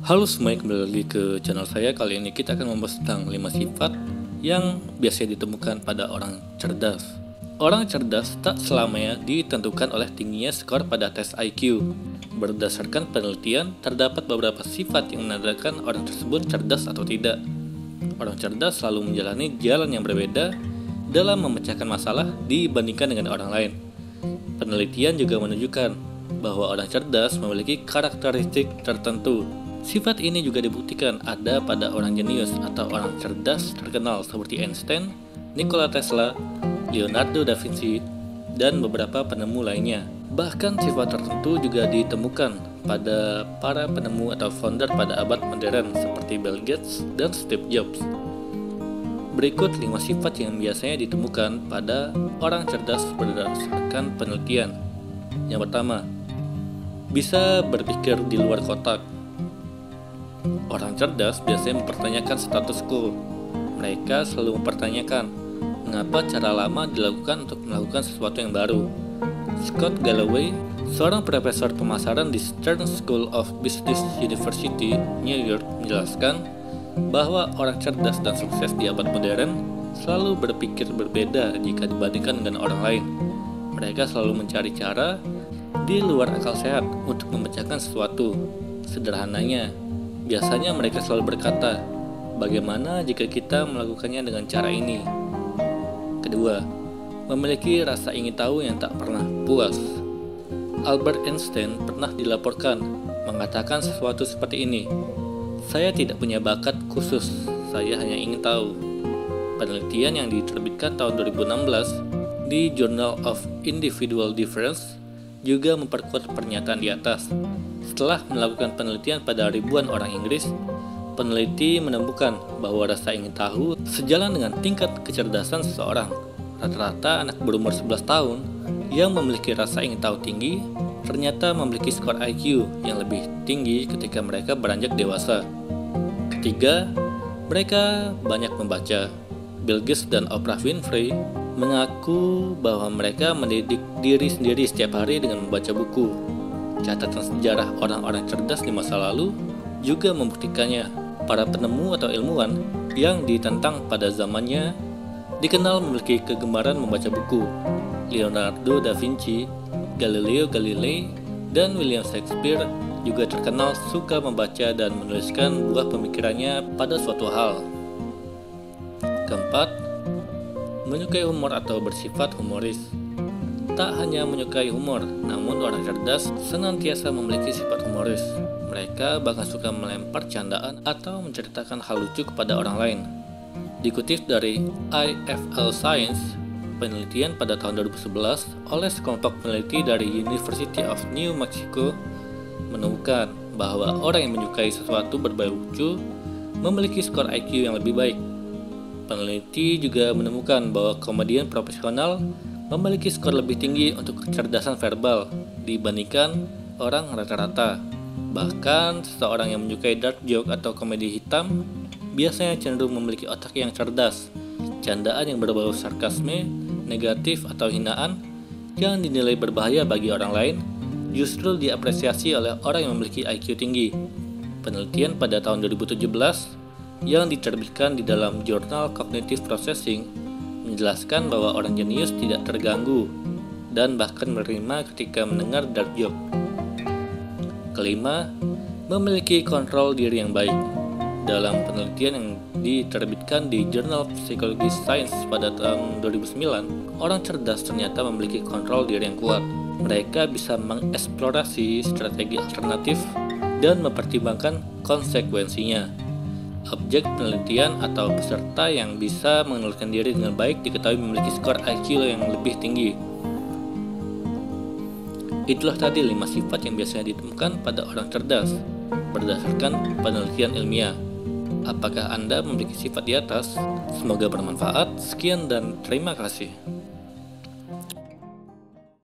Halo semuanya, kembali lagi ke channel saya. Kali ini kita akan membahas tentang 5 sifat yang biasanya ditemukan pada orang cerdas. Orang cerdas tak selamanya ditentukan oleh tingginya skor pada tes IQ. Berdasarkan penelitian, terdapat beberapa sifat yang menandakan orang tersebut cerdas atau tidak. Orang cerdas selalu menjalani jalan yang berbeda dalam memecahkan masalah dibandingkan dengan orang lain. Penelitian juga menunjukkan bahwa orang cerdas memiliki karakteristik tertentu Sifat ini juga dibuktikan ada pada orang jenius atau orang cerdas terkenal seperti Einstein, Nikola Tesla, Leonardo da Vinci, dan beberapa penemu lainnya. Bahkan sifat tertentu juga ditemukan pada para penemu atau founder pada abad modern seperti Bill Gates dan Steve Jobs. Berikut 5 sifat yang biasanya ditemukan pada orang cerdas berdasarkan penelitian. Yang pertama, bisa berpikir di luar kotak. Orang cerdas biasanya mempertanyakan status quo. Mereka selalu mempertanyakan mengapa cara lama dilakukan untuk melakukan sesuatu yang baru. Scott Galloway, seorang profesor pemasaran di Stern School of Business University, New York, menjelaskan bahwa orang cerdas dan sukses di abad modern selalu berpikir berbeda jika dibandingkan dengan orang lain. Mereka selalu mencari cara di luar akal sehat untuk memecahkan sesuatu. Sederhananya, Biasanya mereka selalu berkata, "Bagaimana jika kita melakukannya dengan cara ini?" Kedua, memiliki rasa ingin tahu yang tak pernah puas. Albert Einstein pernah dilaporkan mengatakan sesuatu seperti ini: "Saya tidak punya bakat khusus, saya hanya ingin tahu." Penelitian yang diterbitkan tahun 2016 di Journal of Individual Difference juga memperkuat pernyataan di atas. Setelah melakukan penelitian pada ribuan orang Inggris, peneliti menemukan bahwa rasa ingin tahu sejalan dengan tingkat kecerdasan seseorang. Rata-rata anak berumur 11 tahun yang memiliki rasa ingin tahu tinggi ternyata memiliki skor IQ yang lebih tinggi ketika mereka beranjak dewasa. Ketiga, mereka banyak membaca. Bill Gates dan Oprah Winfrey mengaku bahwa mereka mendidik diri sendiri setiap hari dengan membaca buku. Catatan sejarah orang-orang cerdas di masa lalu juga membuktikannya. Para penemu atau ilmuwan yang ditentang pada zamannya dikenal memiliki kegemaran membaca buku. Leonardo da Vinci, Galileo Galilei, dan William Shakespeare juga terkenal suka membaca dan menuliskan buah pemikirannya pada suatu hal. Keempat, menyukai humor atau bersifat humoris. Tak hanya menyukai humor, namun orang cerdas senantiasa memiliki sifat humoris. Mereka bahkan suka melempar candaan atau menceritakan hal lucu kepada orang lain. Dikutip dari IFL Science, penelitian pada tahun 2011 oleh sekelompok peneliti dari University of New Mexico menemukan bahwa orang yang menyukai sesuatu berbau lucu memiliki skor IQ yang lebih baik Peneliti juga menemukan bahwa komedian profesional memiliki skor lebih tinggi untuk kecerdasan verbal dibandingkan orang rata-rata. Bahkan seseorang yang menyukai dark joke atau komedi hitam biasanya cenderung memiliki otak yang cerdas. Candaan yang berbau sarkasme, negatif atau hinaan yang dinilai berbahaya bagi orang lain justru diapresiasi oleh orang yang memiliki IQ tinggi. Penelitian pada tahun 2017 yang diterbitkan di dalam jurnal Cognitive Processing menjelaskan bahwa orang jenius tidak terganggu dan bahkan menerima ketika mendengar dark joke. Kelima, memiliki kontrol diri yang baik. Dalam penelitian yang diterbitkan di Journal Psychology Science pada tahun 2009, orang cerdas ternyata memiliki kontrol diri yang kuat. Mereka bisa mengeksplorasi strategi alternatif dan mempertimbangkan konsekuensinya objek penelitian atau peserta yang bisa mengendalikan diri dengan baik diketahui memiliki skor IQ yang lebih tinggi. Itulah tadi 5 sifat yang biasanya ditemukan pada orang cerdas berdasarkan penelitian ilmiah. Apakah Anda memiliki sifat di atas? Semoga bermanfaat. Sekian dan terima kasih.